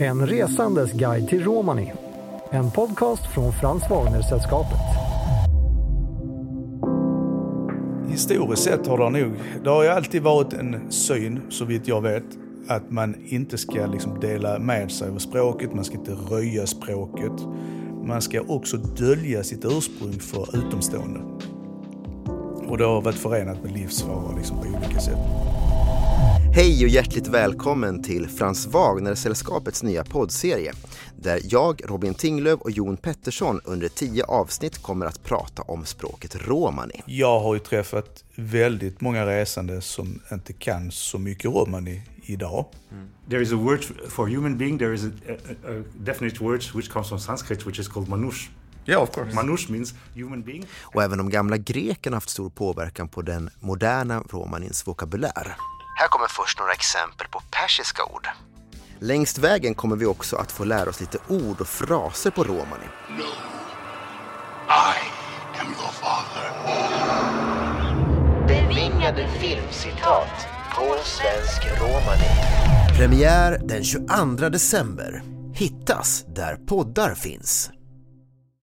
En resandes guide till Romani. En podcast från Frans Wagner-sällskapet. Historiskt sett har det nog, det har ju alltid varit en syn, så vitt jag vet, att man inte ska liksom dela med sig av språket, man ska inte röja språket. Man ska också dölja sitt ursprung för utomstående. Och det har varit förenat med livsfara liksom på olika sätt. Hej och hjärtligt välkommen till Frans Wagner-sällskapets nya poddserie där jag, Robin Tinglöf och Jon Pettersson under tio avsnitt kommer att prata om språket romani. Jag har ju träffat väldigt många resande som inte kan så mycket romani idag. Mm. There is a word for human being, there is a, a, a definite word which comes from Sanskrit which is called manush. Yeah, of course. Manush means human being. Och även de gamla grekerna har haft stor påverkan på den moderna romanins vokabulär. Här kommer först några exempel på persiska ord. Längst vägen kommer vi också att få lära oss lite ord och fraser på romani. No, I am your father. Bevingade filmcitat på svensk romani. Premiär den 22 december. Hittas där poddar finns.